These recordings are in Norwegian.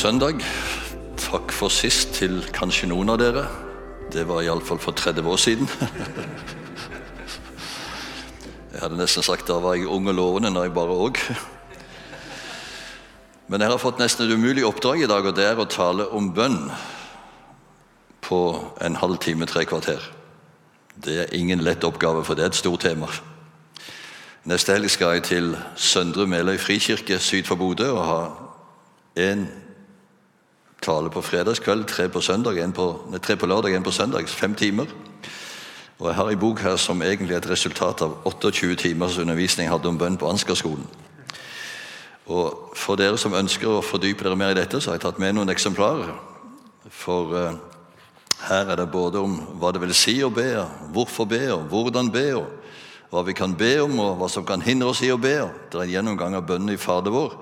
søndag. Takk for sist til kanskje noen av dere. Det var iallfall for 30 år siden. Jeg hadde nesten sagt da var jeg ung og lovende når jeg bare òg. Men jeg har fått nesten et umulig oppdrag i dag, og det er å tale om bønn på en halv time, tre kvarter. Det er ingen lett oppgave, for det er et stort tema. Neste helg skal jeg til Søndre Meløy frikirke syd for Bodø og ha én tale på fredagskveld, tre på, søndag, på, nei, tre på lørdag, én på søndag. Fem timer. Og Jeg har en bok her som egentlig er et resultat av 28 timers undervisning jeg hadde om bønn på Ansgarskolen. Og For dere som ønsker å fordype dere mer i dette, så har jeg tatt med noen eksemplarer. For uh, her er det både om hva det vil si å be, hvorfor be, og hvordan be, og hva vi kan be om, og hva som kan hindre oss i å be. Det er en gjennomgang av bønnen i Fader vår.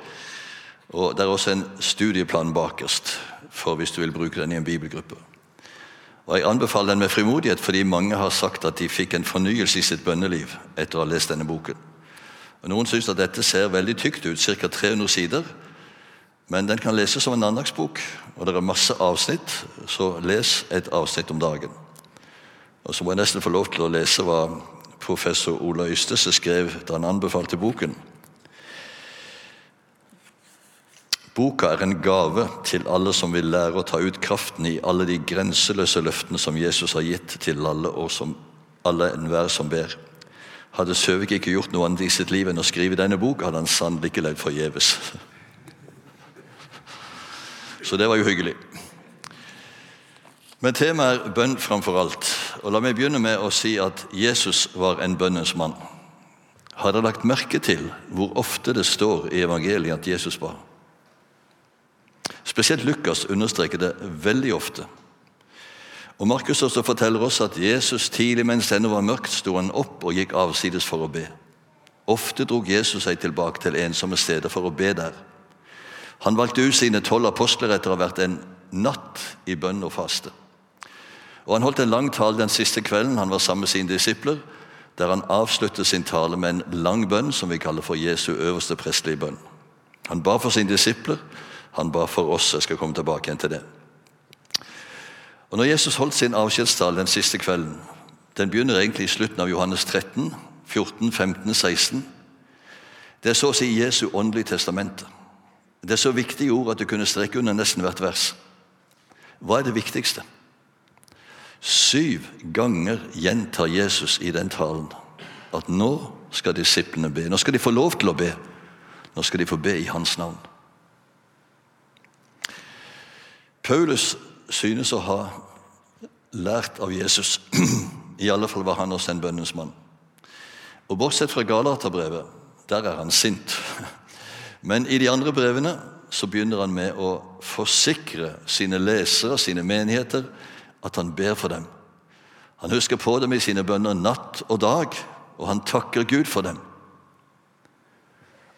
Og Det er også en studieplan bakerst for hvis du vil bruke den i en bibelgruppe. Og Jeg anbefaler den med frimodighet fordi mange har sagt at de fikk en fornyelse i sitt bønneliv etter å ha lest denne boken. Og Noen syns at dette ser veldig tykt ut, ca. 300 sider. Men den kan leses som en andagsbok, og det er masse avsnitt, så les et avsnitt om dagen. Og Så må jeg nesten få lov til å lese hva professor Ola Ystese skrev da han anbefalte boken. Boka er en gave til alle som vil lære å ta ut kraften i alle de grenseløse løftene som Jesus har gitt til alle, og som alle enhver som ber. Hadde Søvik ikke gjort noe annet i sitt liv enn å skrive denne boka, hadde han sannelig ikke levd forgjeves. Så det var jo hyggelig. Men temaet er bønn framfor alt. Og La meg begynne med å si at Jesus var en bønnens mann. Har dere lagt merke til hvor ofte det står i evangeliet at Jesus ba? Spesielt Lukas understreker det veldig ofte. Og Markus også forteller oss at Jesus tidlig mens det ennå var mørkt, sto han opp og gikk avsides for å be. Ofte drog Jesus seg tilbake til ensomme steder for å be der. Han valgte ut sine tolv apostler etter å ha vært en natt i bønn og faste. Og Han holdt en lang tale den siste kvelden han var sammen med sine disipler, der han avsluttet sin tale med en lang bønn som vi kaller for Jesu øverste prestelige bønn. Han ba for sine disipler, han ba for oss. Jeg skal komme tilbake igjen til det. Og Når Jesus holdt sin avskjedstale den siste kvelden Den begynner egentlig i slutten av Johannes 13, 14, 15, 16. Det er så å si Jesu åndelige testamente. Det er så viktige ord at du kunne strekke under nesten hvert vers. Hva er det viktigste? Syv ganger gjentar Jesus i den talen at nå skal disiplene be. Nå skal de få lov til å be. Nå skal de få be i hans navn. Paulus synes å ha lært av Jesus. I alle fall var han også en bønnens mann. Og Bortsett fra Galaterbrevet, der er han sint. Men i de andre brevene så begynner han med å forsikre sine lesere, sine menigheter, at han ber for dem. Han husker på dem i sine bønner natt og dag, og han takker Gud for dem.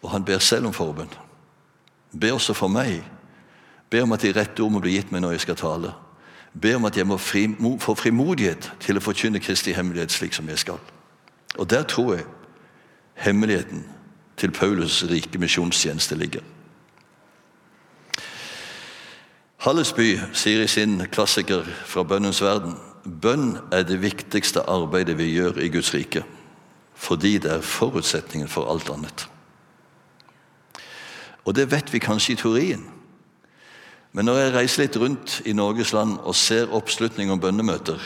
Og han ber selv om forbønn. Be også for meg Be om at de rette ord må bli gitt meg når jeg skal tale. Be om at jeg må fri, få frimodighet til å forkynne Kristi hemmelighet slik som jeg skal. Og der tror jeg hemmeligheten til Paulus' rike misjonstjeneste ligger. Hallesby sier i sin klassiker fra bønnens verden bønn er det viktigste arbeidet vi gjør i Guds rike, fordi det er forutsetningen for alt annet. Og det vet vi kanskje i teorien. Men når jeg reiser litt rundt i Norges land og ser oppslutning om bønnemøter,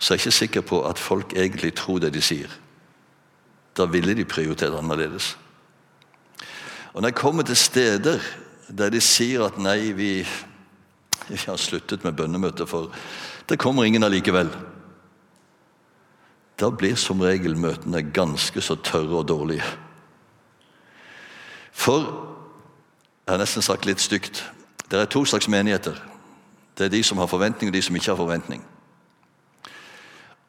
så er jeg ikke sikker på at folk egentlig tror det de sier. Da ville de prioritert annerledes. Og Når jeg kommer til steder der de sier at nei, vi, vi har sluttet med bønnemøter, for det kommer ingen allikevel, da blir som regel møtene ganske så tørre og dårlige. For jeg har nesten sagt litt stygt det er to slags menigheter. Det er de som har forventning, og de som ikke har forventning.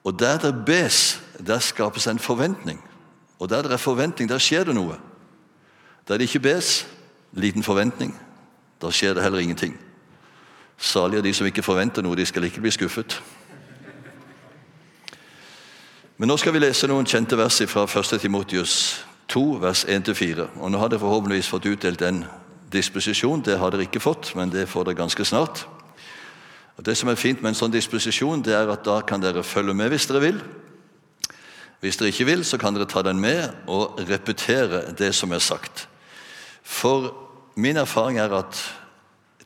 Og Der det bes, der skapes en forventning. Og der det er forventning, der skjer det noe. Der det ikke bes, liten forventning, da skjer det heller ingenting. Salig er de som ikke forventer noe, de skal ikke bli skuffet. Men nå skal vi lese noen kjente vers fra 1. Timotius 2, vers 1-4. Og Nå har dere forhåpentligvis fått utdelt en disposisjon. Det har dere ikke fått, men det får dere ganske snart. Og Det som er fint med en sånn disposisjon, det er at da kan dere følge med hvis dere vil. Hvis dere ikke vil, så kan dere ta den med og repetere det som er sagt. For min erfaring er at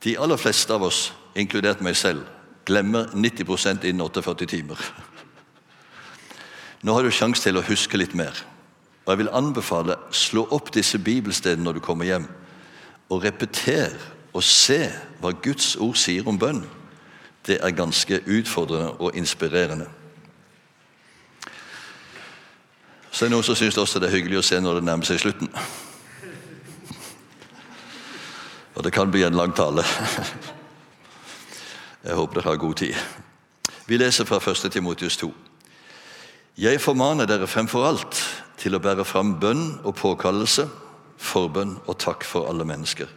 de aller fleste av oss, inkludert meg selv, glemmer 90% innen 48 timer. Nå har du sjanse til å huske litt mer. Og Jeg vil anbefale slå opp disse bibelstedene når du kommer hjem, og repetere og se hva Guds ord sier om bønn. Det er ganske utfordrende og inspirerende. Så er det noen som syns også det er hyggelig å se når det nærmer seg slutten. Og det kan bli en lang tale. Jeg håper dere har god tid. Vi leser fra 1. Timotius 2. Jeg formaner dere fremfor alt til å bære fram bønn og påkallelse, forbønn og takk for alle mennesker.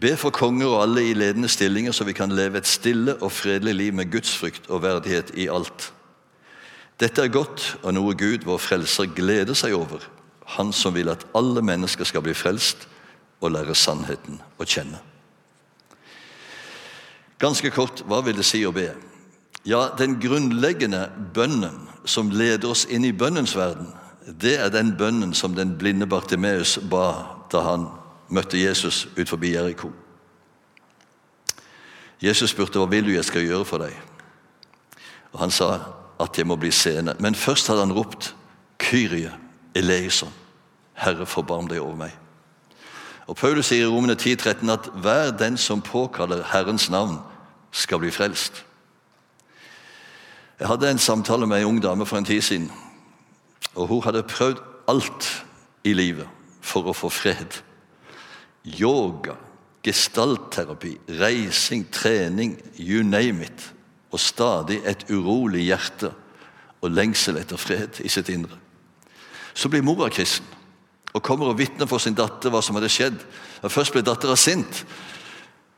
Be for konger og alle i ledende stillinger, så vi kan leve et stille og fredelig liv med gudsfrykt og verdighet i alt. Dette er godt og noe Gud, vår frelser, gleder seg over. Han som vil at alle mennesker skal bli frelst og lære sannheten å kjenne. Ganske kort, hva vil det si å be? Ja, Den grunnleggende bønnen som leder oss inn i bønnens verden, det er den bønnen som den blinde Bartimeus ba da han møtte Jesus ut forbi Jeriko. Jesus spurte hva vil du jeg skal gjøre for deg. Og Han sa at jeg må bli seende. Men først hadde han ropt Kyrie eleison. Herre, forbarm deg over meg. Og Paulus sier i Romene 10, 13 at hver den som påkaller Herrens navn, skal bli frelst. Jeg hadde en samtale med en ung dame for en tid siden. Og Hun hadde prøvd alt i livet for å få fred. Yoga, gestaltterapi, reising, trening, you name it og stadig et urolig hjerte og lengsel etter fred i sitt indre. Så blir mora kristen og kommer og vitner for sin datter hva som hadde skjedd. Først ble dattera sint,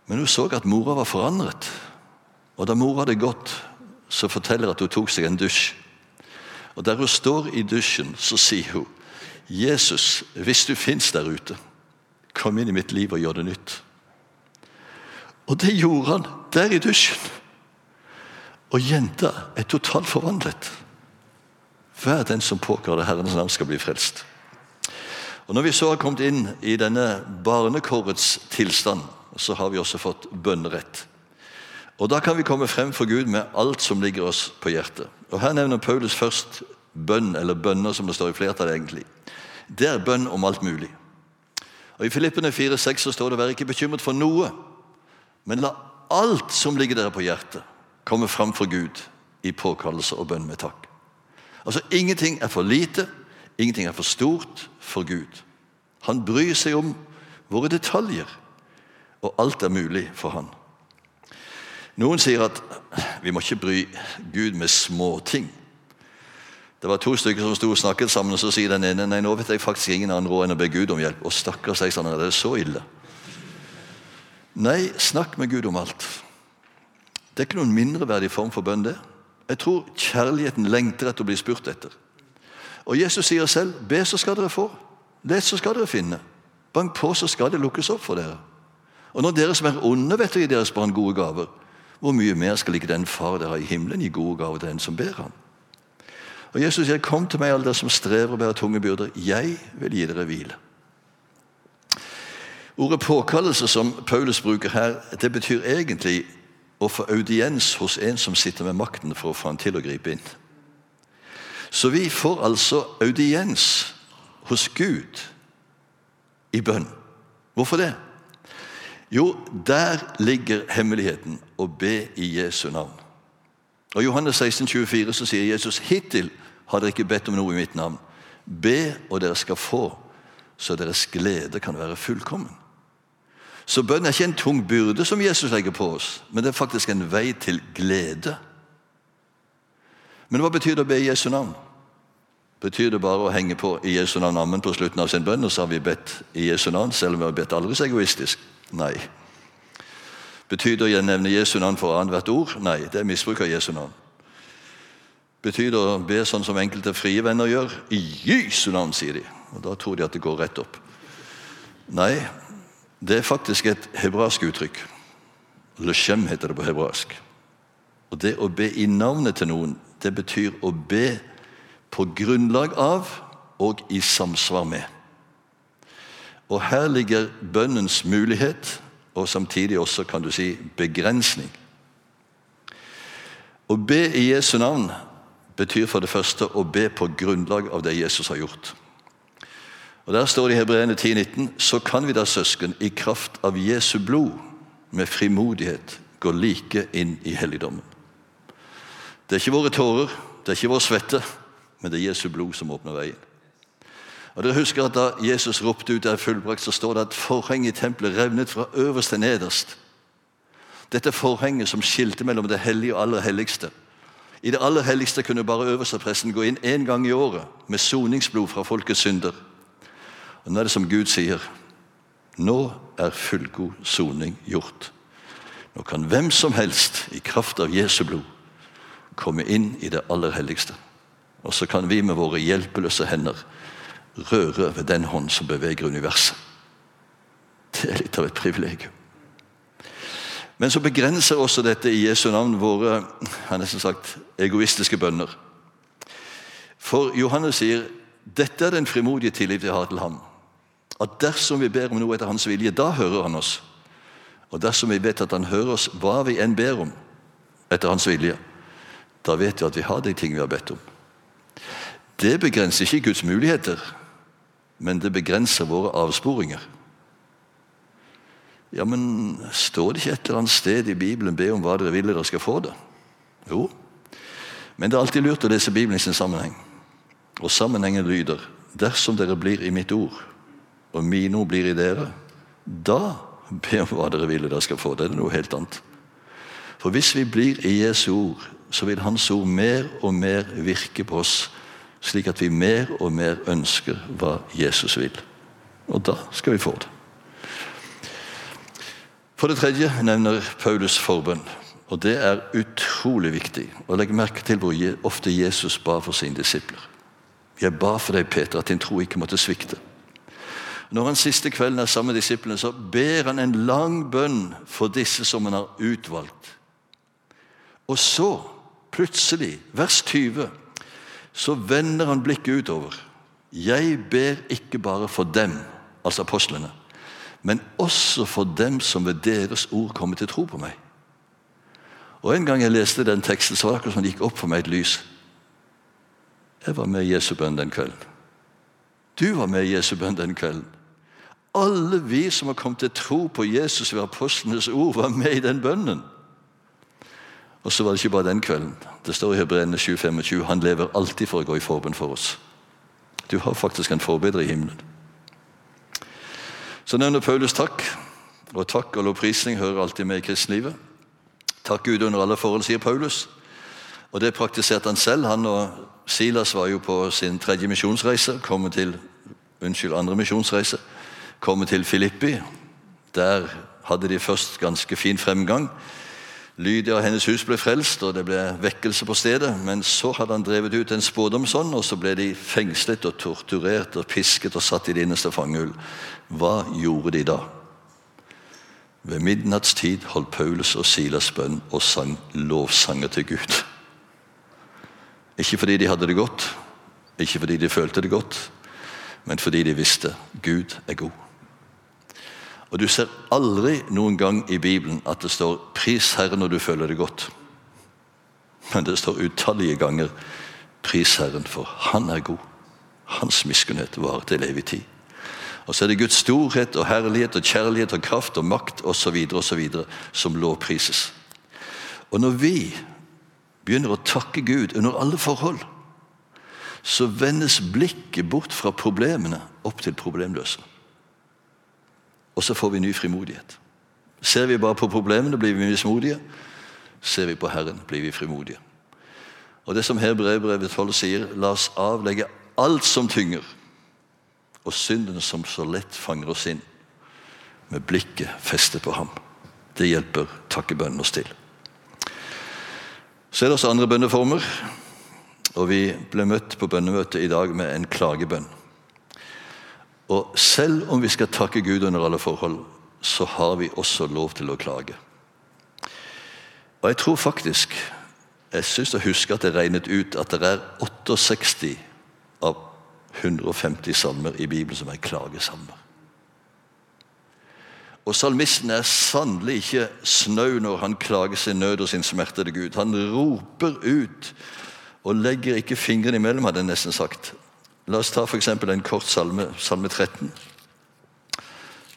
men hun så at mora var forandret. Og da mora hadde gått, så forteller hun at hun tok seg en dusj. Og Der hun står i dusjen, så sier hun, 'Jesus, hvis du fins der ute, kom inn i mitt liv og gjør det nytt.' Og det gjorde han der i dusjen. Og jenta er totalt forvandlet. Hver den som påkaller Herrens navn, skal bli frelst. Og Når vi så har kommet inn i denne barnekårets tilstand, så har vi også fått bønnerett. Og Da kan vi komme frem for Gud med alt som ligger oss på hjertet. Og Her nevner Paulus først bønn, eller bønner, som det står i flertall egentlig. Det er bønn om alt mulig. Og I Filippene 4,6 så står det 'vær ikke bekymret for noe', men la alt som ligger dere på hjertet, komme fram for Gud i påkallelse og bønn med takk. Altså Ingenting er for lite, ingenting er for stort for Gud. Han bryr seg om våre detaljer, og alt er mulig for han. Noen sier at vi må ikke bry Gud med småting. Det var to stykker som sto og snakket sammen, og så sier den ene nei, nå vet jeg faktisk ingen annen råd enn å be Gud om hjelp. Og stakkars deg, sånn, er det så ille? Nei, snakk med Gud om alt. Det er ikke noen mindreverdig form for bønn. det. Jeg tror kjærligheten lengter etter å bli spurt etter. Og Jesus sier selv 'Be, så skal dere få'. Les, så skal dere finne. Bank på, så skal det lukkes opp for dere. Og når dere som er onde, vet å gi deres barn gode gaver, hvor mye mer skal ikke den far dere i himmelen, gi gode gaver til den som ber ham? Og Jesus sier, 'Kom til meg, alle dere som strever og bærer tunge byrder. Jeg vil gi dere hvile.' Ordet påkallelse, som Paulus bruker her, det betyr egentlig å få audiens hos en som sitter med makten for å få han til å gripe inn. Så vi får altså audiens hos Gud i bønn. Hvorfor det? Jo, der ligger hemmeligheten å be i Jesu navn. Og Johannes 16, 24 så sier Jesus hittil har dere ikke bedt om noe i mitt navn. Be, og dere skal få, så deres glede kan være fullkommen. Så bønn er ikke en tung byrde som Jesus legger på oss, men det er faktisk en vei til glede. Men hva betyr det å be i Jesu navn? Betyr det bare å henge på i Jesu navn ammen på slutten av sin bønn, og så har vi bedt i Jesu navn, selv om vi har bedt aldri så egoistisk? Nei. Betyr det å nevne Jesu navn for annethvert ord? Nei, det er misbruk av Jesu navn. Betyr det å be sånn som enkelte frie venner gjør? I Jesu navn, sier de. Og Da tror de at det går rett opp. Nei, Det er faktisk et hebraisk uttrykk. Leshem heter det på hebraisk. Og Det å be i navnet til noen, det betyr å be på grunnlag av og i samsvar med. Og Her ligger bønnens mulighet, og samtidig også kan du si begrensning. Å be i Jesu navn betyr for det første å be på grunnlag av det Jesus har gjort. Og Der står det i Hebreene 10,19.: Så kan vi da, søsken, i kraft av Jesu blod, med frimodighet, gå like inn i helligdommen. Det er ikke våre tårer, det er ikke vår svette, men det er Jesu blod som åpner veien. Og dere husker at Da Jesus ropte ut der fullbrakt, så står det at forhenget i tempelet revnet fra øverst til nederst. Dette forhenget som skilte mellom det hellige og aller helligste. I det aller helligste kunne bare øverstepresten gå inn én gang i året med soningsblod fra folkets synder. Og Nå er det som Gud sier. Nå er fullgod soning gjort. Nå kan hvem som helst i kraft av Jesu blod komme inn i det aller helligste. Og så kan vi med våre hjelpeløse hender røre ved den hånd som beveger universet. Det er litt av et privilegium. Men så begrenser også dette i Jesu navn våre har nesten sagt, egoistiske bønner. For Johannes sier dette er den frimodige tillit vi har til ham. At dersom vi ber om noe etter hans vilje, da hører han oss. Og dersom vi vet at han hører oss hva vi enn ber om etter hans vilje, da vet vi at vi har de ting vi har bedt om. Det begrenser ikke Guds muligheter, men det begrenser våre avsporinger. Ja, men står det ikke et eller annet sted i Bibelen be om hva dere vil dere skal få det? Jo, men det er alltid lurt å lese Bibelen i sin sammenheng. Og sammenhengen lyder dersom dere blir i mitt ord, og mine ord blir i dere, da be om hva dere vil dere skal få. Det er noe helt annet. For hvis vi blir i Jesu ord, så vil Hans ord mer og mer virke på oss, slik at vi mer og mer ønsker hva Jesus vil. Og da skal vi få det. For det tredje nevner Paulus forbønn. Og Det er utrolig viktig. Og Legg merke til hvor ofte Jesus ba for sine disipler. Jeg ba for deg, Peter, at din tro ikke måtte svikte. Når han siste kvelden er sammen med disiplene, så ber han en lang bønn for disse som han har utvalgt. Og så, plutselig, vers 20, så vender han blikket utover. Jeg ber ikke bare for dem, altså apostlene, men også for dem som ved deres ord kommer til tro på meg. Og En gang jeg leste den teksten, så var det akkurat som det gikk opp for meg et lys. Jeg var med i Jesu bønn den kvelden. Du var med i Jesu bønn den kvelden. Alle vi som har kommet til tro på Jesus ved apostlenes ord, var med i den bønnen. Og så var det ikke bare den kvelden. Det står i Hebreene 7,25 han lever alltid for å gå i forbønn for oss. Du har faktisk en forbedrer i himmelen. Så nevner Paulus takk. Og takk og lovprisning hører alltid med i kristenlivet. Takk Gud under alle forhold, sier Paulus. Og det praktiserte han selv. Han og Silas var jo på sin tredje misjonsreise. Kommet til, unnskyld, andre misjonsreise. Kommet til Filippi. Der hadde de først ganske fin fremgang. Lydia og hennes hus ble frelst, og det ble vekkelse på stedet. Men så hadde han drevet ut en spådomsånd, og så ble de fengslet og torturert og pisket og satt i det innerste fangehull. Hva gjorde de da? Ved midnattstid holdt Paulus og Silas bønn og sang lovsanger til Gud. Ikke fordi de hadde det godt, ikke fordi de følte det godt, men fordi de visste Gud er god. Og Du ser aldri noen gang i Bibelen at det står 'pris Herren når du føler det godt'. Men det står utallige ganger 'pris Herren, for Han er god'. Hans miskunnhet varer til evig tid. Og så er det Guds storhet og herlighet og kjærlighet og kraft og makt osv. som lovprises. Og når vi begynner å takke Gud under alle forhold, så vendes blikket bort fra problemene opp til problemløse. Og så får vi ny frimodighet. Ser vi bare på problemene, blir vi mismodige. Ser vi på Herren, blir vi frimodige. Og Det som her brevbrevet 12 sier, la oss avlegge alt som tynger, og synden som så lett fanger oss inn, med blikket festet på ham. Det hjelper takkebønnen oss til. Så er det også andre bønneformer. Og vi ble møtt på bønnemøtet i dag med en klagebønn. Og selv om vi skal takke Gud under alle forhold, så har vi også lov til å klage. Og jeg tror faktisk Jeg syns jeg husker at jeg regnet ut at det er 68 av 150 salmer i Bibelen som er klagesalmer. Og Salmisten er sannelig ikke snau når han klager sin nød og sin smerte til Gud. Han roper ut og legger ikke fingrene imellom, hadde jeg nesten sagt. La oss ta f.eks. en kort salme, salme 13.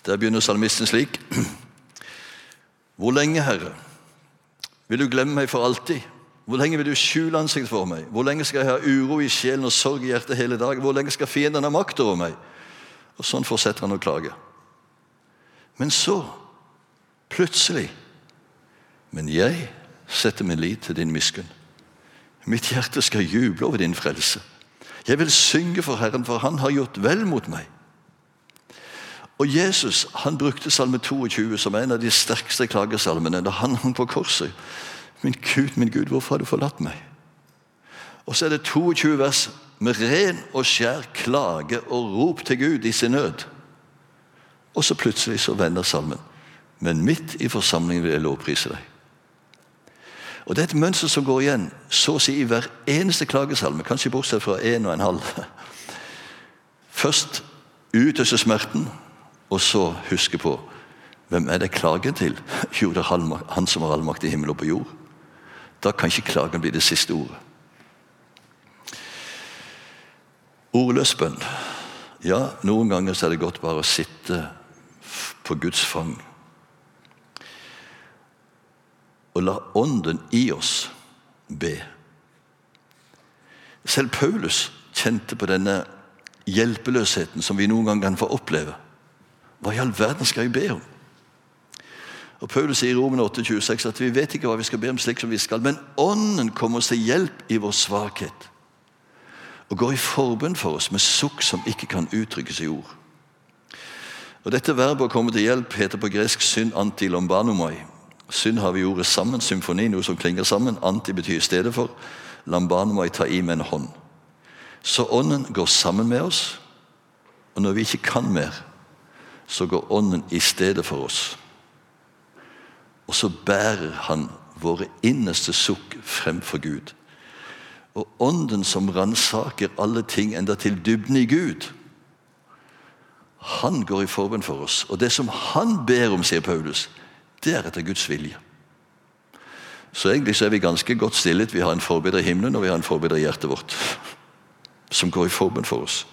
Der begynner salmisten slik. Hvor lenge, Herre, vil du glemme meg for alltid? Hvor lenge vil du skjule ansiktet for meg? Hvor lenge skal jeg ha uro i sjelen og sorg i hjertet hele dagen? Hvor lenge skal fienden ha makt over meg? Og Sånn fortsetter han å klage. Men så, plutselig Men jeg setter min lit til din miskunn. Mitt hjerte skal juble over din frelse. Jeg vil synge for Herren, for Han har gjort vel mot meg. Og Jesus han brukte salme 22 som en av de sterkeste klagesalmene da han hang på korset. Min Gud, min Gud, hvorfor har du forlatt meg? Og så er det 22 vers med ren og skjær klage og rop til Gud i sin nød. Og så plutselig så vender salmen. Men midt i forsamlingen vil jeg lovprise deg. Og Det er et mønster som går igjen så å si i hver eneste klagesalme, kanskje bortsett fra en og en halv. Først utøse smerten, og så huske på hvem er det klagen til? Jo, det er Han som har allmakt i himmel og på jord. Da kan ikke klagen bli det siste ordet. Ordløs bønn. Ja, noen ganger er det godt bare å sitte på Guds fang. Og la Ånden i oss be. Selv Paulus kjente på denne hjelpeløsheten som vi noen gang kan få oppleve. Hva i all verden skal jeg be om? Og Paulus sier i Romen 8,26 at vi vet ikke hva vi skal be om slik som vi skal, men Ånden kommer oss til hjelp i vår svakhet og går i forbønn for oss med sukk som ikke kan uttrykkes i ord. Og Dette verbet å komme til hjelp heter på gresk syn antilombanomai. Synd har vi ordet sammen, symfoni, noe som klinger sammen. Anti betyr i stedet for. Lambanomai ta i med en hånd. Så Ånden går sammen med oss, og når vi ikke kan mer, så går Ånden i stedet for oss. Og så bærer Han våre innerste sukk fremfor Gud. Og Ånden som ransaker alle ting enda til dybden i Gud, han går i forbønn for oss. Og det som han ber om, sier Paulus, det er etter Guds vilje. Så egentlig så er vi ganske godt stillet. Vi har en forbedrer i himmelen, og vi har en forbedrer i hjertet vårt. Som går i forbønn for oss.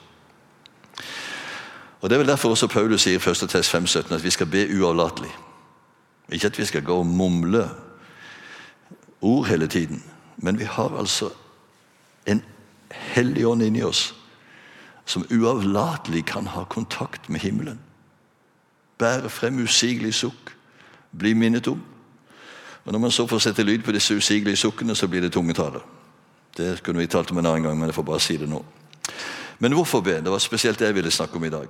Og Det er vel derfor også Paulus sier i 1. test 5,17 at vi skal be uavlatelig. Ikke at vi skal gå og mumle ord hele tiden, men vi har altså en hellig ånd inni oss som uavlatelig kan ha kontakt med himmelen. Bære frem usigelig sukk, bli minnet om. Og Når man så får sette lyd på disse usigelige sukkene, så blir det tungetale. Det kunne vi talt om en annen gang, men jeg får bare si det nå. Men hvorfor be? Det var spesielt det jeg ville snakke om i dag.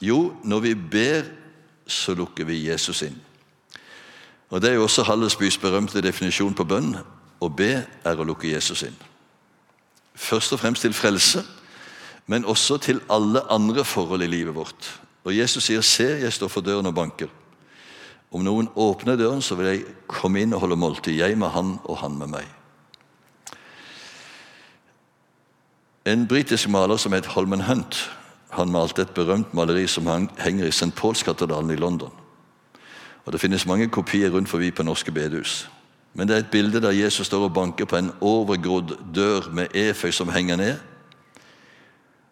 Jo, når vi ber, så lukker vi Jesus inn. Og Det er jo også Hallesbys berømte definisjon på bønn. Å be er å lukke Jesus inn. Først og fremst til frelse, men også til alle andre forhold i livet vårt. Og Jesus sier, 'Se, jeg står for døren og banker'. Om noen åpner døren, så vil jeg komme inn og holde måltid. Jeg med han og han med meg. En britisk maler som het Holman Hunt han malte et berømt maleri som henger i St. Paulskatedralen i London. Og Det finnes mange kopier rundt forbi på norske bedehus. Men det er et bilde der Jesus står og banker på en overgrodd dør med eføy som henger ned.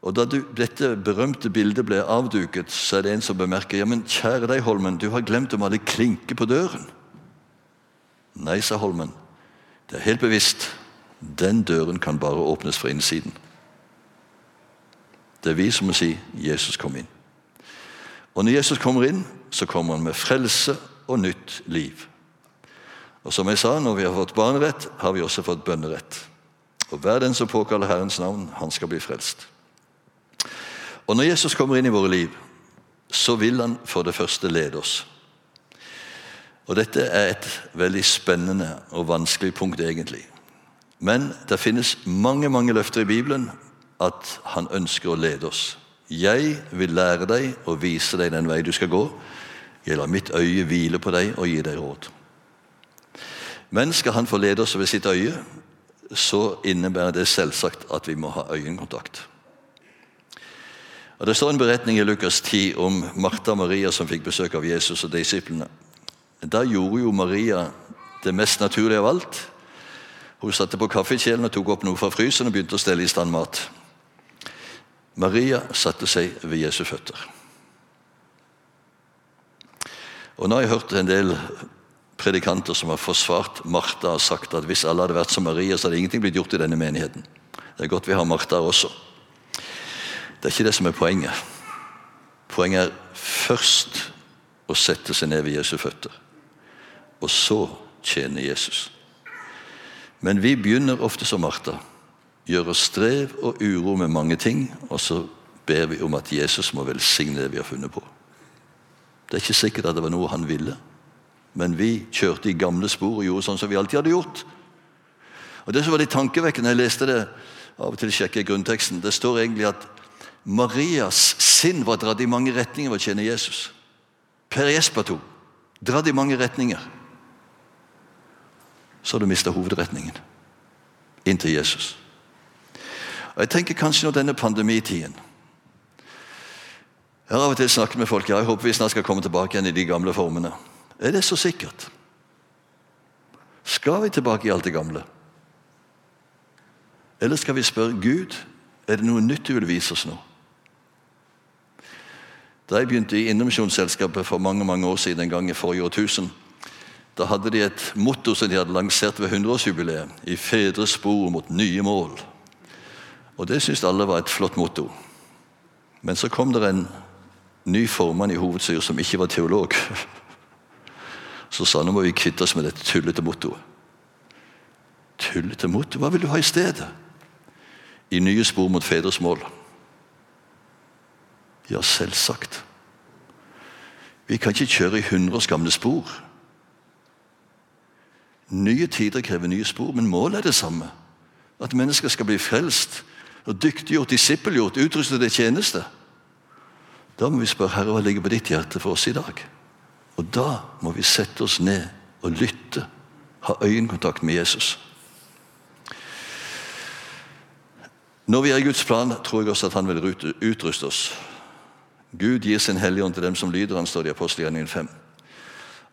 Og Da du, dette berømte bildet ble avduket, så er det en som bemerker ja, men kjære deg, Holmen, du har glemt å male klinke på døren. Nei, sa Holmen. Det er helt bevisst. Den døren kan bare åpnes fra innsiden. Det er vi som må si 'Jesus kom inn'. Og Når Jesus kommer inn, så kommer han med frelse og nytt liv. Og som jeg sa, Når vi har fått barnerett, har vi også fått bønnerett. Og Hver den som påkaller Herrens navn, han skal bli frelst. Og Når Jesus kommer inn i våre liv, så vil han for det første lede oss. Og Dette er et veldig spennende og vanskelig punkt, egentlig. Men det finnes mange mange løfter i Bibelen at han ønsker å lede oss. Jeg vil lære deg og vise deg den vei du skal gå. Jeg lar mitt øye hvile på deg og gi deg råd. Men skal han få lede oss ved sitt øye, så innebærer det selvsagt at vi må ha øyekontakt. Og Det står en beretning i Lukas 10 om Martha og Maria som fikk besøk av Jesus og disiplene. Da gjorde jo Maria det mest naturlige av alt. Hun satte på kaffekjelen og tok opp noe fra frysen og begynte å stelle i stand mat. Maria satte seg ved Jesu føtter. Og Nå har jeg hørt en del predikanter som har forsvart Martha og sagt at hvis alle hadde vært som Maria, så hadde ingenting blitt gjort i denne menigheten. Det er godt vi har Martha også. Det er ikke det som er poenget. Poenget er først å sette seg ned ved Jesu føtter, og så tjene Jesus. Men vi begynner ofte som Martha. Gjør oss strev og uro med mange ting, og så ber vi om at Jesus må velsigne det vi har funnet på. Det er ikke sikkert at det var noe han ville, men vi kjørte i gamle spor og gjorde sånn som vi alltid hadde gjort. Og Det som var litt tankevekkende, jeg leste det, av og til sjekker jeg grunnteksten, det står egentlig at Marias sinn var dratt i mange retninger ved å tjene Jesus. Per Jesper Jesperto dratt i mange retninger. Så har du mista hovedretningen inn til Jesus. Og Jeg tenker kanskje nå denne pandemitiden Jeg har av og til snakket med folk jeg håper vi snart skal komme tilbake igjen i de gamle formene. Er det så sikkert? Skal vi tilbake i alt det gamle? Eller skal vi spørre Gud er det noe nytt du vil vise oss nå? Da jeg begynte i Innomisjonsselskapet for mange mange år siden, en gang i forrige årtusen, da hadde de et motto som de hadde lansert ved 100-årsjubileet. I fedres spor mot nye mål. Og Det syntes alle var et flott motto. Men så kom det en ny formann i hovedstyret som ikke var teolog. Så sa han nå må vi kvitte oss med dette tullete mottoet. Tullete motto? Hva vil du ha i stedet? I nye spor mot fedres mål. Ja, selvsagt. Vi kan ikke kjøre i 100 års gamle spor. Nye tider krever nye spor, men målet er det samme. At mennesker skal bli frelst og dyktiggjort, disippelgjort, utrustet til tjeneste. Da må vi spørre Herre, hva ligger på ditt hjerte for oss i dag? Og da må vi sette oss ned og lytte, ha øyekontakt med Jesus. Når vi er i Guds plan, tror jeg også at han vil utruste oss. Gud gir sin Hellige Ånd til dem som lyder han, står det i apostelgjerningen 5.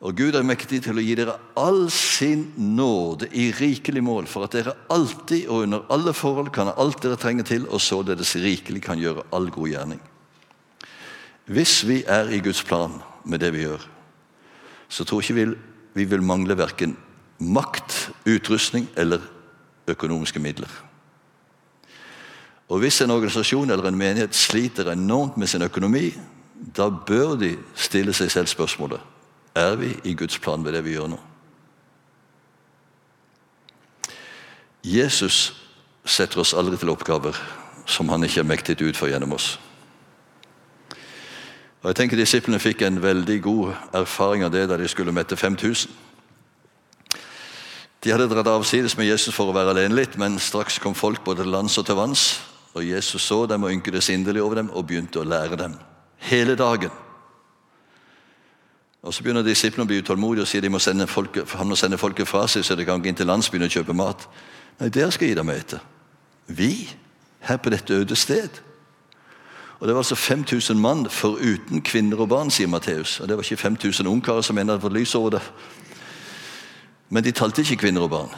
Og Gud er mektig til å gi dere all sin nåde i rikelig mål, for at dere alltid og under alle forhold kan ha alt dere trenger til, og således rikelig kan gjøre all god gjerning. Hvis vi er i Guds plan med det vi gjør, så tror ikke ikke vi vil mangle verken makt, utrustning eller økonomiske midler. Og Hvis en organisasjon eller en menighet sliter enormt med sin økonomi, da bør de stille seg selv spørsmålet er vi i Guds plan ved det vi gjør nå. Jesus setter oss aldri til oppgaver som han ikke er mektig å utføre gjennom oss. Og jeg tenker Disiplene fikk en veldig god erfaring av det da de skulle mette 5000. De hadde dratt avsides med Jesus for å være alene litt, men straks kom folk både til lands og til vanns. Og Jesus så dem og ynkedes inderlig over dem og begynte å lære dem. Hele dagen. Og Så begynner disiplene å bli utålmodige og sier de må sende folket, han må sende folket fra seg, så de kan gå inn til landsbyen og kjøpe mat. Nei, der skal jeg gi dem ete. Vi? Her på dette øde sted? Og Det var altså 5000 mann foruten kvinner og barn, sier Matteus. Og det var ikke 5000 ungkarer som ennå hadde fått lys over det. Men de talte ikke kvinner og barn.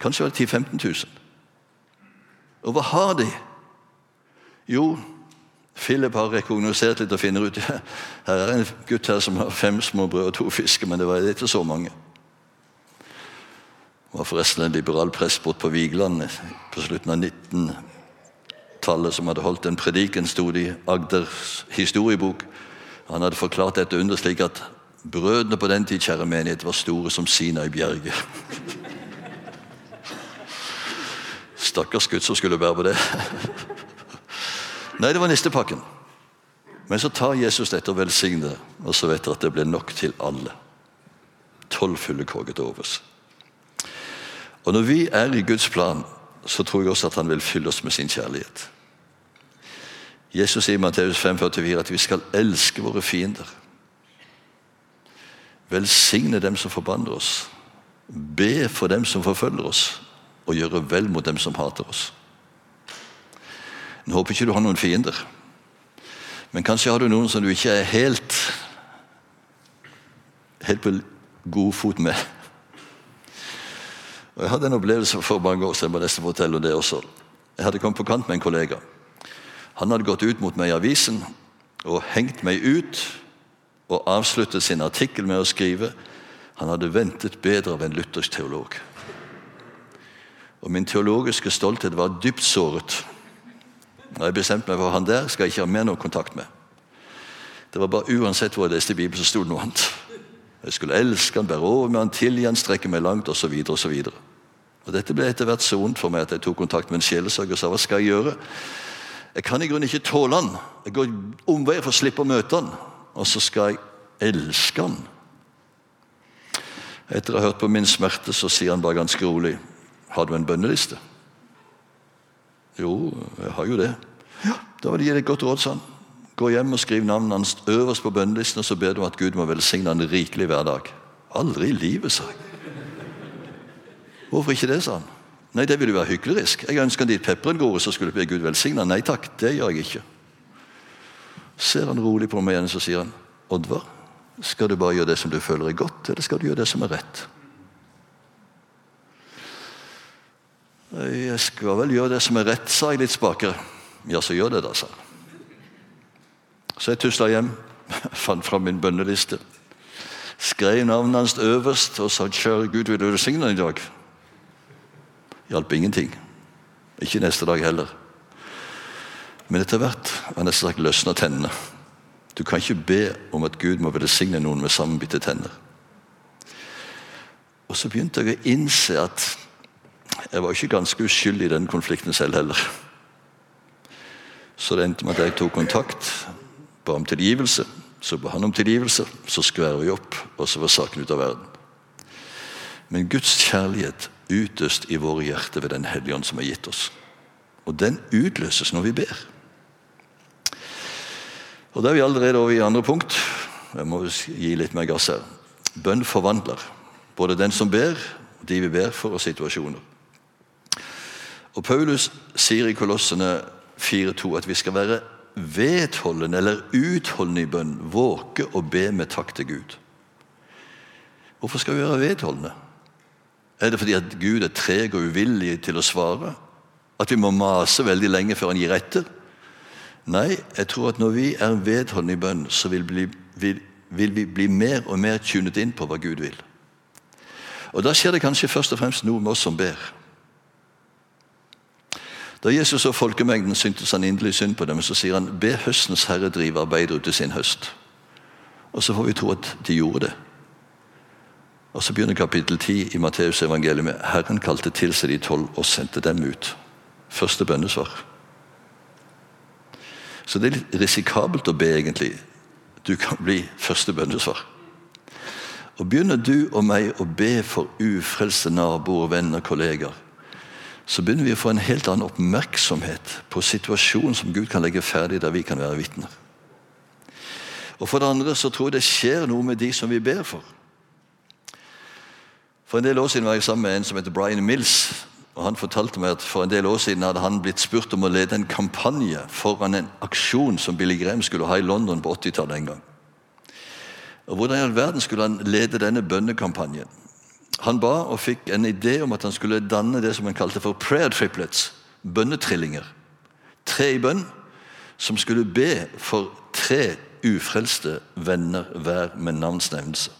Kanskje var det 10 000-15 000. Og hva har de? Jo, Philip har rekognosert litt og finner ut her er en gutt her som har fem små brød og to fisker, men det var ikke så mange. Det var forresten en liberal prest bort på Vigeland på slutten av 19 tallet som hadde holdt en prediken, sto det i Agders historiebok. Han hadde forklart dette under slik at brødene på den tid kjære menighet, var store som Sina i bjerget. Stakkars gutt som skulle bære på det. Nei, det var nistepakken. Men så tar Jesus dette og velsigner det, og så vet dere at det ble nok til alle. Tolv fulle kogger til overs. Og når vi er i Guds plan, så tror jeg også at han vil fylle oss med sin kjærlighet. Jesus sier i Matteus 5,44 at vi skal elske våre fiender. velsigne dem som forbanner oss, be for dem som forfølger oss, og gjøre vel mot dem som hater oss. Jeg håper ikke du har noen fiender, men kanskje har du noen som du ikke er helt, helt på god fot med. Og Jeg hadde en opplevelse for mange år siden. Jeg må nesten fortelle det også. Jeg hadde kommet på kant med en kollega. Han hadde gått ut mot meg i avisen og hengt meg ut og avsluttet sin artikkel med å skrive han hadde ventet bedre av en luthersk teolog. Og Min teologiske stolthet var dypt såret. Og Jeg bestemte meg for han der skal jeg ikke ha mer noe kontakt med. Det var bare Uansett hvor jeg leste Bibelen, så sto det noe annet. Jeg skulle elske han, bære over med han, tilgi han, strekke meg langt osv. osv. Dette ble etter hvert så vondt for meg at jeg tok kontakt med en sjelesørger og sa hva skal jeg gjøre? Jeg kan i grunnen ikke tåle han. Jeg går omveier for å slippe å møte han. Og så skal jeg elske han. Etter å ha hørt på min smerte, så sier han bare ganske rolig Har du en bønneliste? Jo, jeg har jo det. Ja, Da vil jeg gi deg et godt råd, sa han. Gå hjem og skriv navnet hans øverst på bønnelisten, og så ber du om at Gud må velsigne han rikelig hver dag. Aldri i livet, sa jeg. Hvorfor ikke det, sa han. Nei, det ville være hyklerisk. Jeg ønsker han dit pepperen går, så skulle be Gud velsigne. Nei takk, det gjør jeg ikke. Ser han rolig på meg igjen, så sier han, Oddvar, skal du bare gjøre det som du føler er godt, eller skal du gjøre det som er rett? Jeg skal vel gjøre det som er rett, sa jeg litt spakere. Ja, så gjør det, da, sa han. Så jeg tusla hjem, fant fram min bønneliste, skrev navnet hans øverst og sa 'Kjære Gud, vil du velsigne i dag?' Hjalp ingenting. Ikke neste dag heller. Men etter hvert har nesten sagt løsna tennene. Du kan ikke be om at Gud må velsigne noen med sammenbitte tenner. Og så begynte jeg å innse at jeg var ikke ganske uskyldig i den konflikten selv heller. Så det endte med at jeg tok kontakt, ba om tilgivelse. Så ba han om tilgivelse, så skværer vi opp, og så var saken ute av verden. Men Guds kjærlighet utøst i våre hjerter ved Den hellige ånd som er gitt oss. Og den utløses når vi ber. Og Da er vi allerede over i andre punkt. Jeg må gi litt mer gass her. Bønn forvandler. Både den som ber, de vi ber for, og situasjoner. Og Paulus sier i Kolossene 4,2 at vi skal være vedholdende eller utholdende i bønn. Våke og be med takk til Gud. Hvorfor skal vi være vedholdende? Er det fordi at Gud er treg og uvillig til å svare? At vi må mase veldig lenge før han gir etter? Nei, jeg tror at når vi er vedholdende i bønn, så vil, bli, vil, vil vi bli mer og mer tunet inn på hva Gud vil. Og Da skjer det kanskje først og fremst noe med oss som ber. Da Jesus så folkemengden, syntes han inderlig synd på dem. Så sier han, be høstens herre drive arbeidere ut til sin høst. Og så får vi tro at de gjorde det. Og Så begynner kapittel 10 i Matteus evangeliet med Herren kalte til seg de tolv og sendte dem ut. Første bønnesvar. Så det er litt risikabelt å be, egentlig. Du kan bli første bønnesvar. Og Begynner du og meg å be for ufrelste naboer, venner, kolleger, så begynner vi å få en helt annen oppmerksomhet på situasjonen som Gud kan legge ferdig, der vi kan være vitner. Og For det andre så tror jeg det skjer noe med de som vi ber for. For en del år siden var jeg sammen med en som heter Brian Mills. og Han fortalte meg at for en del år siden hadde han blitt spurt om å lede en kampanje foran en aksjon som Billy Graham skulle ha i London på 80-tallet en gang. Og Hvordan i all verden skulle han lede denne bønnekampanjen? Han ba og fikk en idé om at han skulle danne det som han kalte for prayer triplets. Bønnetrillinger. Tre i bønn, som skulle be for tre ufrelste venner hver med navnsnevnelse.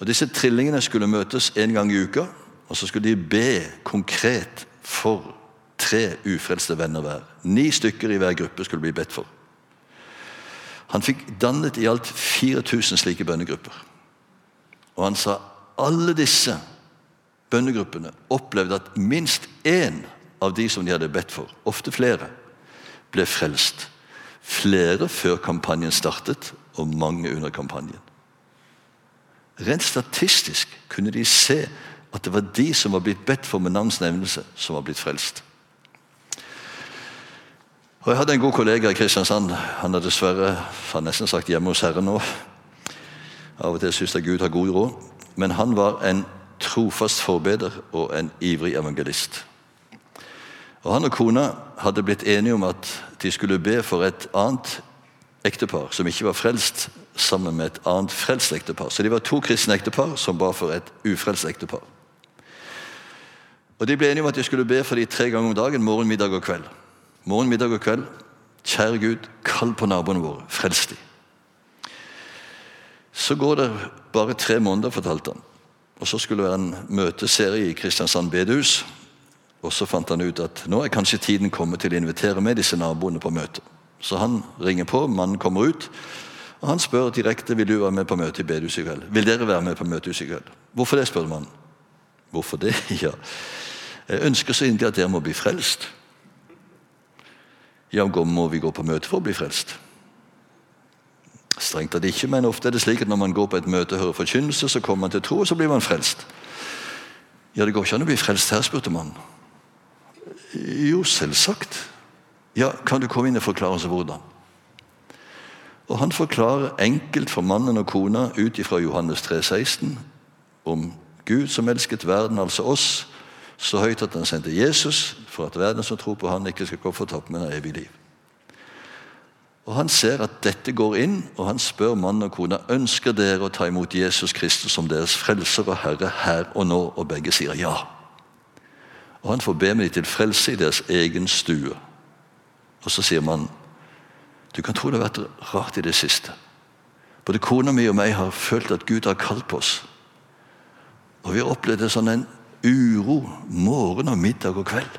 Og Disse trillingene skulle møtes en gang i uka, og så skulle de be konkret for tre ufrelste venner hver. Ni stykker i hver gruppe skulle bli bedt for. Han fikk dannet i alt 4000 slike bønnegrupper. Og han sa alle disse bønnegruppene opplevde at minst én av de som de hadde bedt for, ofte flere, ble frelst. Flere før kampanjen startet, og mange under kampanjen. Rent statistisk kunne de se at det var de som var blitt bedt for med navnsnevnelse, som var blitt frelst. Og Jeg hadde en god kollega i Kristiansand. Han er dessverre nesten sagt hjemme hos Herren nå. Av og til syns jeg Gud har god råd. Men han var en trofast forbeder og en ivrig evangelist. Og Han og kona hadde blitt enige om at de skulle be for et annet ektepar som ikke var frelst, sammen med et annet frelst ektepar. Så de var to kristne ektepar som ba for et ufrelst ektepar. Og De ble enige om at de skulle be for de tre ganger om dagen, morgen, middag og kveld. Morgen, middag og kveld. Kjære Gud, kall på naboene våre, frels de. Så går det bare tre måneder, fortalte han. Og Så skulle det være en møteserie i Kristiansand bedehus. Og Så fant han ut at nå er kanskje tiden kommet til å invitere med disse naboene på møte. Så han ringer på, mannen kommer ut, og han spør direkte vil du være med på møte i bedehuset i kveld. Vil dere være med på møtehuset i kveld? Hvorfor det, spør mannen. Hvorfor det? Ja, jeg ønsker så inderlig at dere må bli frelst. Ja, må vi gå på møte for å bli frelst? Strengt tatt ikke, men ofte er det slik at når man går på et møte og hører forkynnelse, så kommer man til tro, og så blir man frelst. Ja, det går ikke an å bli frelst her, spurte man. Jo, selvsagt. Ja, Kan du komme inn og forklare oss hvordan? Og Han forklarer enkelt for mannen og kona ut ifra Johannes 3, 16 om Gud som elsket verden, altså oss, så høyt at han sendte Jesus for at verden som tror på han ikke skal gå fortapt, men har evig liv. Og Han ser at dette går inn, og han spør mann og kone ønsker dere å ta imot Jesus Kristus som deres frelser og Herre her og nå, og begge sier ja. Og Han får be med dem til frelse i deres egen stue. Og Så sier mannen du kan tro det har vært rart i det siste. Både kona mi og meg har følt at Gud har kalt på oss. Og vi har opplevd sånn en uro morgen og middag og kveld.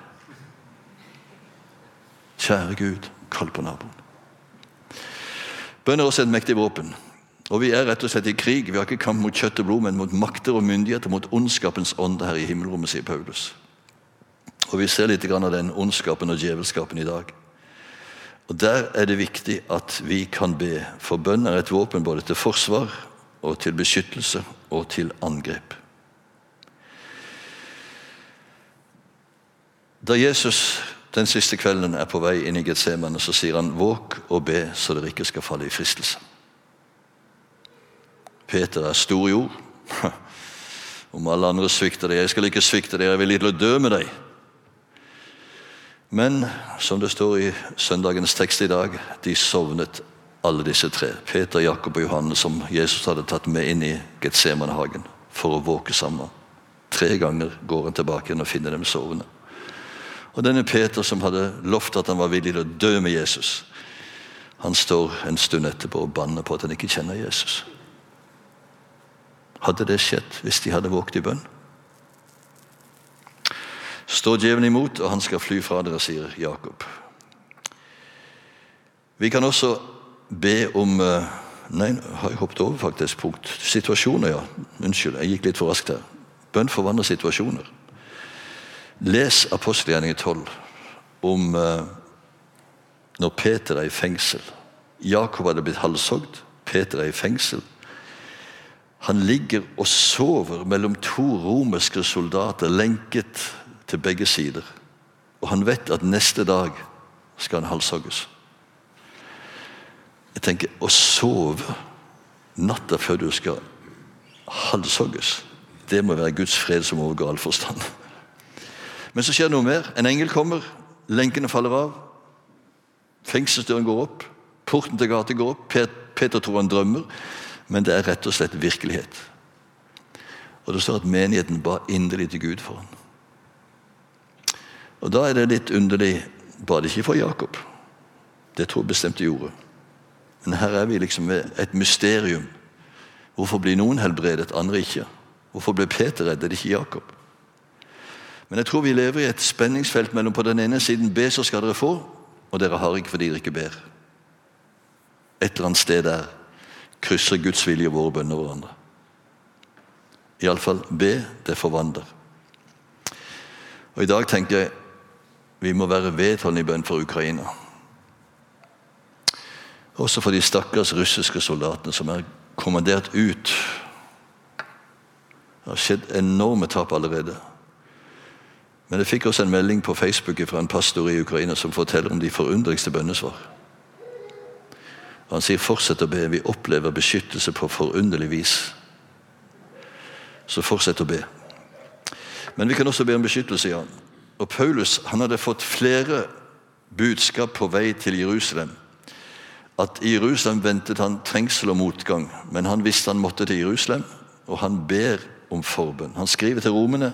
Kjære Gud, kall på naboen. Bønn er også et mektig våpen. Og Vi er rett og slett i krig. Vi har ikke kamp mot kjøtt og blod, men mot makter og myndigheter, mot ondskapens ånde her i himmelrommet, sier Paulus. Og Vi ser litt av den ondskapen og djevelskapen i dag. Og Der er det viktig at vi kan be, for bønn er et våpen både til forsvar og til beskyttelse og til angrep. Da Jesus den siste kvelden er på vei inn i Getsemane, så sier han 'våk og be så dere ikke skal falle i fristelse'. Peter er stor i ord. Om alle andre svikter deg, jeg skal ikke svikte deg, jeg vil ikke dø med deg. Men som det står i søndagens tekst i dag, de sovnet alle disse tre. Peter, Jakob og Johanne, som Jesus hadde tatt med inn i Getsemanehagen for å våke sammen. Tre ganger går han tilbake igjen og finner dem sovende. Og denne Peter som hadde lovt at han var villig til å dø med Jesus, han står en stund etterpå og banner på at han ikke kjenner Jesus. Hadde det skjedd hvis de hadde våget i bønn? Står djevelen imot, og han skal fly fra dere, sier Jakob. Vi kan også be om eh, Nei, har jeg hoppet over faktisk punkt. Situasjoner, ja. Unnskyld, jeg gikk litt for raskt her. Bønn forvandler situasjoner. Les apostelgjerningen 12 om eh, når Peter er i fengsel. Jakob hadde blitt halshogd. Peter er i fengsel. Han ligger og sover mellom to romerske soldater lenket til begge sider. Og han vet at neste dag skal han halshogges. Jeg tenker å sove natta før du skal halshogges, det må være Guds fred som overgår all forstand. Men så skjer det noe mer. En engel kommer, lenkene faller av. Fengselsdøren går opp, porten til gata går opp. Peter tror han drømmer, men det er rett og slett virkelighet. Og Det står at menigheten ba inderlig til Gud for ham. Og Da er det litt underlig Ba det ikke for Jakob. Det tror jeg bestemt de gjorde. Men her er vi liksom ved et mysterium. Hvorfor blir noen helbredet, andre ikke? Hvorfor ble Peter reddet, ikke Jakob? Men jeg tror vi lever i et spenningsfelt mellom på den ene siden be, så skal dere få, og dere har ikke fordi dere ikke ber. Et eller annet sted der krysser Guds vilje våre bønner hverandre. Iallfall be, det forvandler. Og I dag tenker jeg vi må være vedholdne i bønn for Ukraina. Også for de stakkars russiske soldatene som er kommandert ut. Det har skjedd enorme tap allerede. Men jeg fikk også en melding på Facebook fra en pastor i Ukraina som forteller om de forunderligste bønnesvar. Han sier 'fortsett å be'. Vi opplever beskyttelse på forunderlig vis. Så fortsett å be. Men vi kan også be om beskyttelse, ja. Og Paulus han hadde fått flere budskap på vei til Jerusalem. At i Jerusalem ventet han trengsel og motgang, men han visste han måtte til Jerusalem, og han ber om forbønn. Han skriver til romene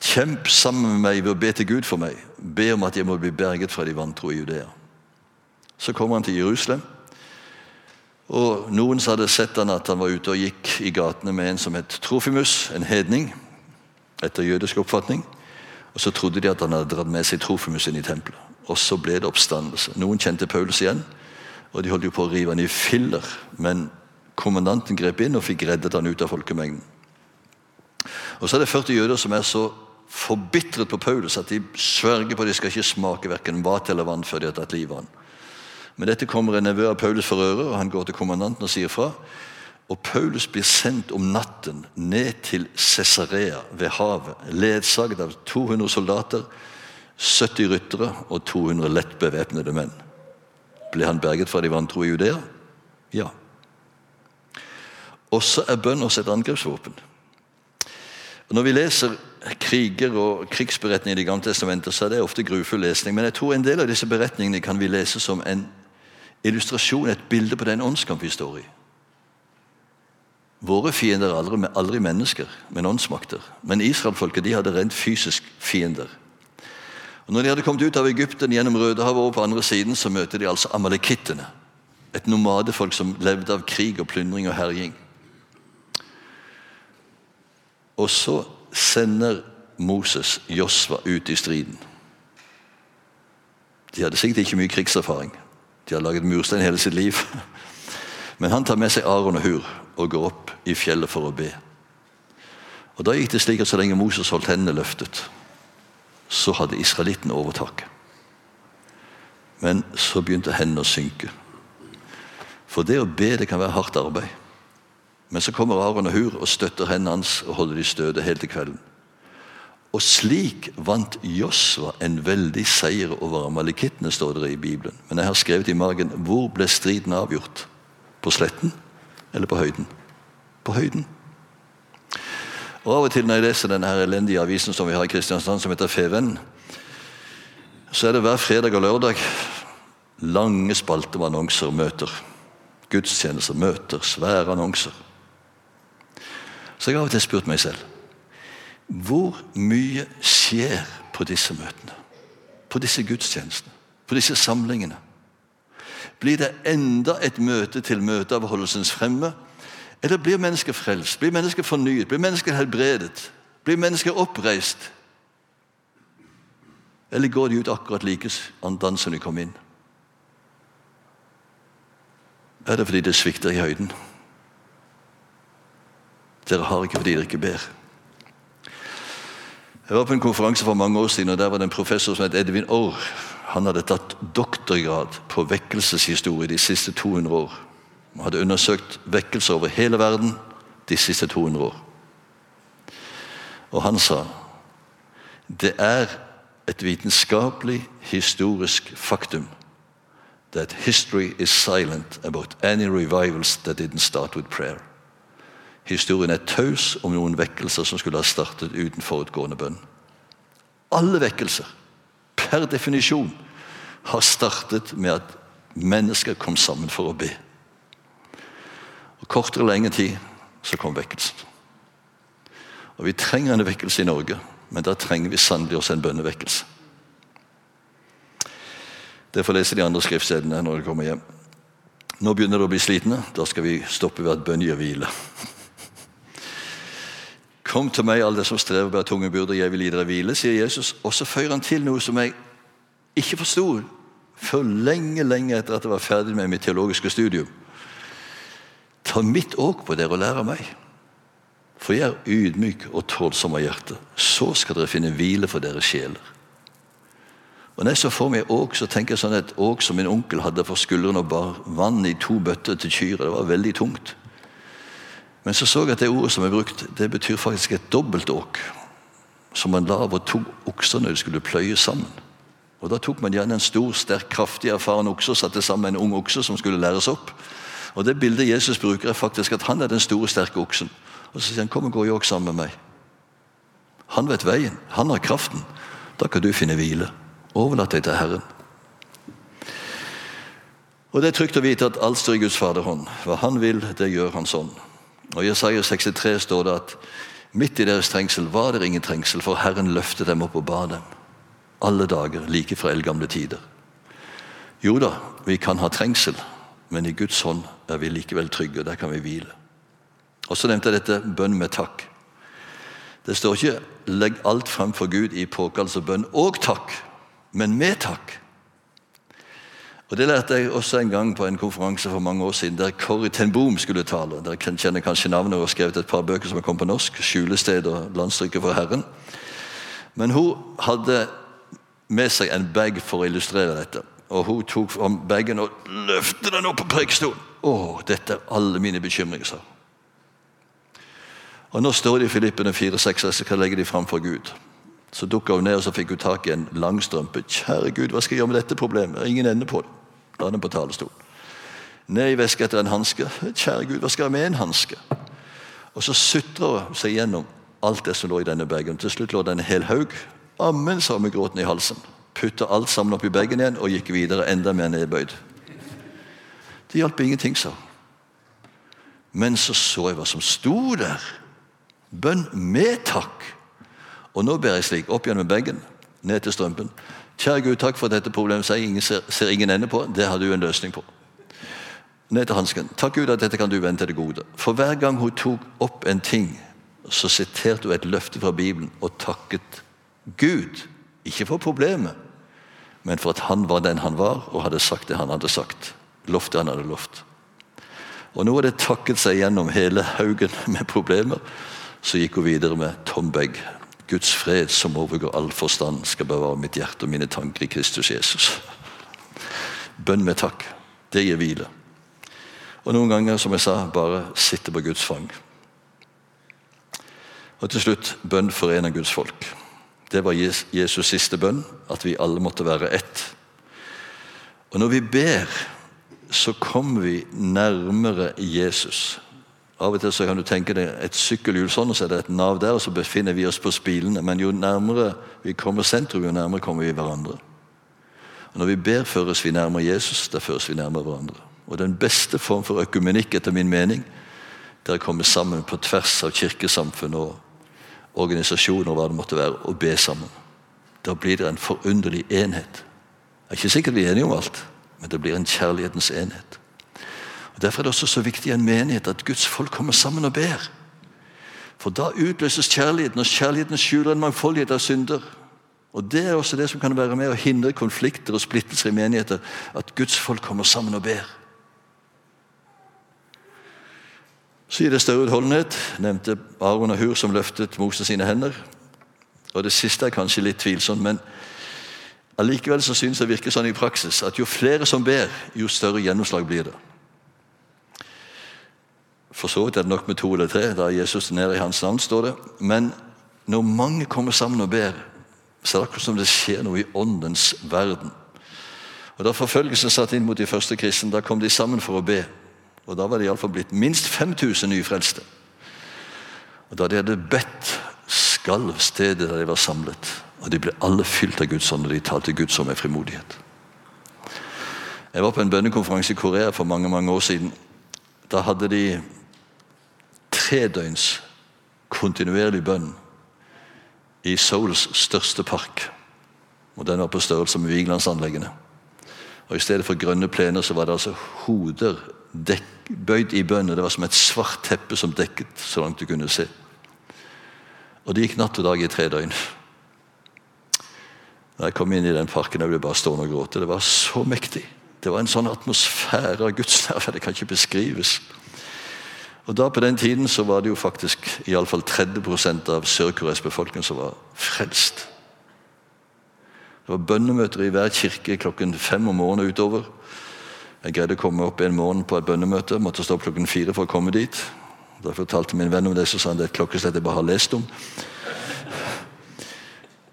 Kjemp sammen med meg ved å be til Gud for meg. Be om at jeg må bli berget fra de vantro i Judea. Så kommer han til Jerusalem. Og Noen hadde sett han at han var ute og gikk i gatene med en som het Trofimus, en hedning, etter jødisk oppfatning. Og Så trodde de at han hadde dratt med seg Trofimus inn i tempelet. Og så ble det oppstandelse. Noen kjente Paulus igjen, og de holdt jo på å rive han i filler. Men kommandanten grep inn og fikk reddet han ut av folkemengden. Og Så er det 40 jøder som er så forbitret på Paulus at de sverger på at de skal ikke smake verken vat eller vann før de har tatt livet av han. Men dette kommer en nevø av Paulus for øre, og han går til kommandanten og sier fra. Og Paulus blir sendt om natten ned til Cesarea ved havet, ledsaget av 200 soldater, 70 ryttere og 200 lett bevæpnede menn. Ble han berget fra de vantro i Judea? Ja. Også er bønn også et angrepsvåpen. Når vi leser kriger og krigsberetninger i Det gamle testamentet, så er det ofte grufull lesning. Men jeg tror en del av disse beretningene kan vi lese som en illustrasjon, et bilde på den åndskamp vi står i. Våre fiender er aldri, aldri mennesker, men åndsmakter. Men israelfolket de hadde rent fysisk fiender. Og når de hadde kommet ut av Egypten gjennom Rødehavet over på andre siden, så møter de altså amalekittene. Et nomadefolk som levde av krig og plyndring og herjing. Og så sender Moses Josva ut i striden. De hadde sikkert ikke mye krigserfaring. De hadde laget murstein hele sitt liv. Men han tar med seg Aron og Hur og går opp i fjellet for å be. Og Da gikk det slik at så lenge Moses holdt hendene løftet, så hadde israelitten overtaket. Men så begynte hendene å synke. For det å be det kan være hardt arbeid. Men så kommer Aron og Hur og støtter hendene hans og holder de støde helt til kvelden. Og slik vant Josva en veldig seier over amalekittene, står det i Bibelen. Men jeg har skrevet i margen hvor ble striden avgjort? På sletten eller på høyden? På høyden. Og Av og til når jeg leser denne elendige avisen som vi har i Kristiansand, som heter Feven, så er det hver fredag og lørdag lange spalter med annonser og møter. Gudstjenester, møter, svære annonser. Så jeg har av og til spurt meg selv hvor mye skjer på disse møtene? På disse gudstjenestene? På disse samlingene? Blir det enda et møte til møteavholdelsens fremme? Eller blir mennesker frelst? Blir mennesker fornyet? Blir mennesker helbredet? Blir mennesker oppreist? Eller går de ut akkurat like andan som de kom inn? Er det fordi det svikter i høyden? Dere har ikke fordi dere ikke ber. Jeg var på en konferanse for mange år siden, og der var det en professor som het Edvin Orr. Han hadde tatt doktorgrad på vekkelseshistorie de siste 200 år. Han hadde undersøkt vekkelser over hele verden de siste 200 år. Og han sa det er et vitenskapelig, historisk faktum that history is silent about any revivals that didn't start with prayer. Historien er taus om noen vekkelser som skulle ha startet uten forutgående bønn. Alle vekkelser, per definisjon, har startet med at mennesker kom sammen for å be. Og Kort eller lenge tid så kom vekkelsen. Og Vi trenger en vekkelse i Norge, men da trenger vi sannelig også en bønnevekkelse. Det får lese de andre skriftstedene når de kommer hjem. Nå begynner det å bli slitne. Da skal vi stoppe ved at bønn gir hvile. Kom til meg, alle som strever med tunge byrder, jeg vil gi dere hvile, sier Jesus. Og så føyer han til noe som jeg ikke forsto før lenge, lenge etter at jeg var ferdig med mitt teologiske studium. Ta mitt åk på dere og lær av meg. For jeg er ydmyk og tålsom av hjerte. Så skal dere finne hvile for deres sjeler. Og Når jeg så får meg åk, så tenker jeg sånn et åk som min onkel hadde for skuldrene og bar vann i to bøtter til kyrne. Det var veldig tungt. Men så så jeg at det ordet som er brukt, det betyr faktisk et dobbeltåk. Som man la over to okser når de skulle pløye sammen. Og Da tok man gjerne en stor, sterk, kraftig, erfaren okse og satte sammen en ung okse som skulle læres opp. Og Det bildet Jesus bruker, er faktisk at han er den store, sterke oksen. Og Så sier han, 'Kom og gå i åk sammen med meg'. Han vet veien. Han har kraften. Da kan du finne hvile. Overlat deg til Herren. Og Det er trygt å vite at alt står i Guds faderhånd. Hva Han vil, det gjør Han sånn. Og I Jesaja 63 står det at midt i deres trengsel var det ingen trengsel, for Herren løftet dem opp og ba dem. Alle dager, like fra eldgamle tider. Jo da, vi kan ha trengsel, men i Guds hånd er vi likevel trygge. Der kan vi hvile. Og Så nevnte jeg dette bønn med takk. Det står ikke 'legg alt frem for Gud i påkallelse og bønn og takk', men med takk. Og Det lærte jeg også en gang på en konferanse for mange år siden, der Corrie ten Boom skulle tale. Dere kjenner kanskje navnet og har skrevet et par bøker som har kommet på norsk. 'Skjulested' og 'Landstryket for Herren'. Men hun hadde med seg en bag for å illustrere dette. Og Hun tok fram bagen og løftet den opp på prekestolen. 'Å, dette er alle mine bekymringer', sa Og Nå står de i Filippene 4-6 og skal legge de fram for Gud. Så dukka hun ned og så fikk hun tak i en langstrømpe. 'Kjære Gud, hva skal jeg gjøre med dette problemet?' Ingen ende på det. La den på talerstolen. Ned i veska etter en hanske. 'Kjære Gud, hva skal jeg med en hanske?' Og så sutra hun seg gjennom alt det som lå i denne bagen. Til slutt lå det en hel haug. Ammen, sa hun med gråten i halsen. Putta alt sammen oppi bagen igjen og gikk videre enda mer nedbøyd. Det hjalp ingenting, sa hun. Men så så jeg hva som sto der. Bønn med takk. Og nå ber jeg slik, opp gjennom bagen, ned til strømpen. Kjære Gud, takk for at dette problemet ser ingen ser, ingen ende på. Det har du en løsning på. Ned til hansken. Takk Gud at dette kan du vende til det gode. For hver gang hun tok opp en ting, så siterte hun et løfte fra Bibelen og takket Gud. Ikke for problemet, men for at han var den han var, og hadde sagt det han hadde sagt. Loftet han hadde lovt. Og nå har det takket seg gjennom hele haugen med problemer. Så gikk hun videre med tom bag. Guds fred som overgår all forstand, skal bevare mitt hjerte og mine tanker i Kristus Jesus. Bønn med takk. Det gir hvile. Og noen ganger, som jeg sa, bare sitte på Guds fang. Og til slutt bønn for en av Guds folk. Det var Jesus' siste bønn, at vi alle måtte være ett. Og når vi ber, så kommer vi nærmere Jesus. Av og til så kan du tenke deg et sykkelhjul sånn, og så er det et nav der, og så befinner vi oss på spilene. Men jo nærmere vi kommer sentrum, jo nærmere kommer vi hverandre. Og Når vi ber, føres vi nærmere Jesus. Da føres vi nærmere hverandre. Og Den beste form for økumenikk, etter min mening, det er å komme sammen på tvers av kirkesamfunn og organisasjoner og hva det måtte være, og be sammen. Da blir det en forunderlig enhet. Det er ikke sikkert vi er enige om alt, men det blir en kjærlighetens enhet. Derfor er det også så viktig i en menighet at Guds folk kommer sammen og ber. For da utløses kjærligheten, og kjærligheten skjuler en mangfoldighet av synder. Og Det er også det som kan være med å hindre konflikter og splittelser i menigheter. At Guds folk kommer sammen og ber. Så gir det større utholdenhet. Nevnte Aron og Hur som løftet Moses sine hender. Og Det siste er kanskje litt tvilsomt, men allikevel så synes det virker sånn i praksis at jo flere som ber, jo større gjennomslag blir det. For så vidt er det nok med to eller tre. Da er Jesus nede i hans navn, står det. Men når mange kommer sammen og ber, så er det akkurat som det skjer noe i åndens verden. Og Da forfølgelsen satt inn mot de første kristne, da kom de sammen for å be. Og Da var det iallfall blitt minst 5000 nyfrelste. Og Da de hadde bedt, skalv stedet der de var samlet. Og De ble alle fylt av Guds ånd, og de talte Guds ånd med frimodighet. Jeg var på en bønnekonferanse i Korea for mange mange år siden. Da hadde de tredøgns kontinuerlig bønn i Souls største park. Og Den var på størrelse med Vigelandsanleggene. Og I stedet for grønne plener så var det altså hoder dekk, bøyd i bønn. Det var som et svart teppe som dekket så langt du kunne se. Og det gikk natt og dag i tre døgn. Da jeg kom inn i den parken, jeg ble bare stående og gråte. Det var så mektig. Det var en sånn atmosfære av Guds nærvær. Det kan ikke beskrives. Og da På den tiden så var det jo faktisk iallfall 30 av Sør-Koreas befolkning som var frelst. Det var bønnemøter i hver kirke klokken fem om morgenen utover. Jeg greide å komme opp en morgen på et bønnemøte. Måtte stå opp klokken fire for å komme dit. Da fortalte min venn om det, så sa han det er et klokkeslett jeg bare har lest om.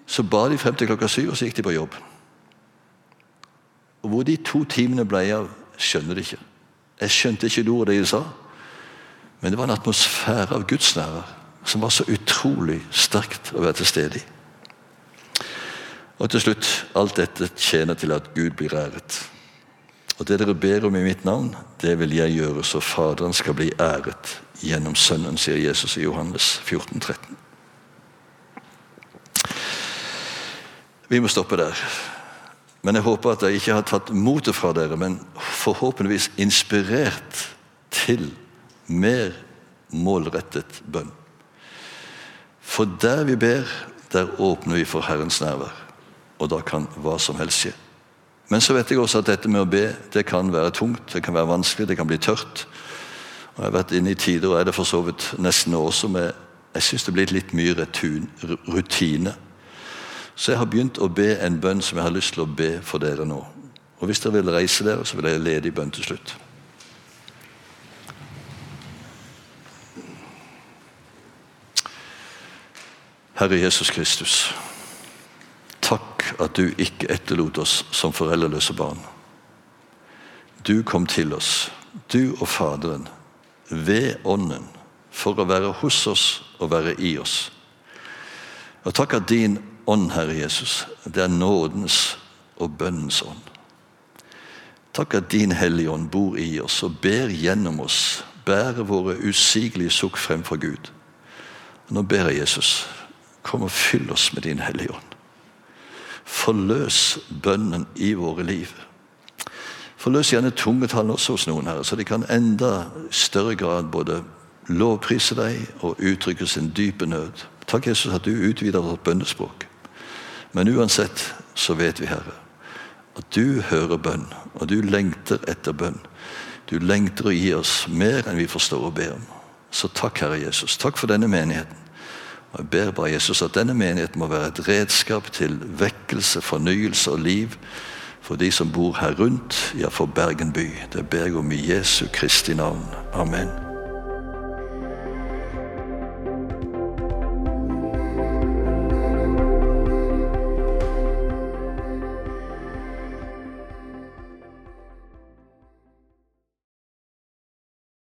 Så ba de frem til klokka syv, og så gikk de på jobb. Og hvor de to timene ble av, skjønner de ikke. Jeg skjønte ikke det de sa, men det var en atmosfære av gudsnærvær som var så utrolig sterkt å være til stede i. Og til slutt alt dette tjener til at Gud blir æret. Og det dere ber om i mitt navn, det vil jeg gjøre, så Faderen skal bli æret gjennom Sønnen, sier Jesus i Johannes 14, 13. Vi må stoppe der. Men jeg håper at jeg ikke har tatt motet fra dere, men forhåpentligvis inspirert til mer målrettet bønn. For der vi ber, der åpner vi for Herrens nærvær. Og da kan hva som helst skje. Men så vet jeg også at dette med å be det kan være tungt, det kan være vanskelig, det kan bli tørt. Og Jeg har vært inne i tider, og er det for så vidt nesten nå også, men jeg syns det blitt litt mye rutine så jeg har begynt å be en bønn som jeg har lyst til å be for dere nå. Og Hvis dere vil reise dere, så vil jeg lede i bønn til slutt. Herre Jesus Kristus. Takk at du ikke etterlot oss som foreldreløse barn. Du kom til oss, du og Faderen, ved Ånden, for å være hos oss og være i oss. Og takk at din ånd, Herre Jesus, det er nådens og bønnens ånd. Takk at din Hellige Ånd bor i oss og ber gjennom oss, bærer våre usigelige sukk frem for Gud. Nå ber jeg Jesus, kom og fyll oss med din Hellige Ånd. Forløs bønnen i våre liv. Forløs gjerne tungetallene også hos noen, her, så de kan enda større grad både lovprise deg og uttrykke sin dype nød. Takk, Jesus, at du utvider vårt bønnespråk. Men uansett så vet vi, Herre, at du hører bønn, og du lengter etter bønn. Du lengter å gi oss mer enn vi forstår å be om. Så takk, Herre Jesus. Takk for denne menigheten. Og Jeg ber bare Jesus at denne menigheten må være et redskap til vekkelse, fornyelse og liv for de som bor her rundt, ja, for Bergen by. Det ber jeg om i Jesu Kristi navn. Amen.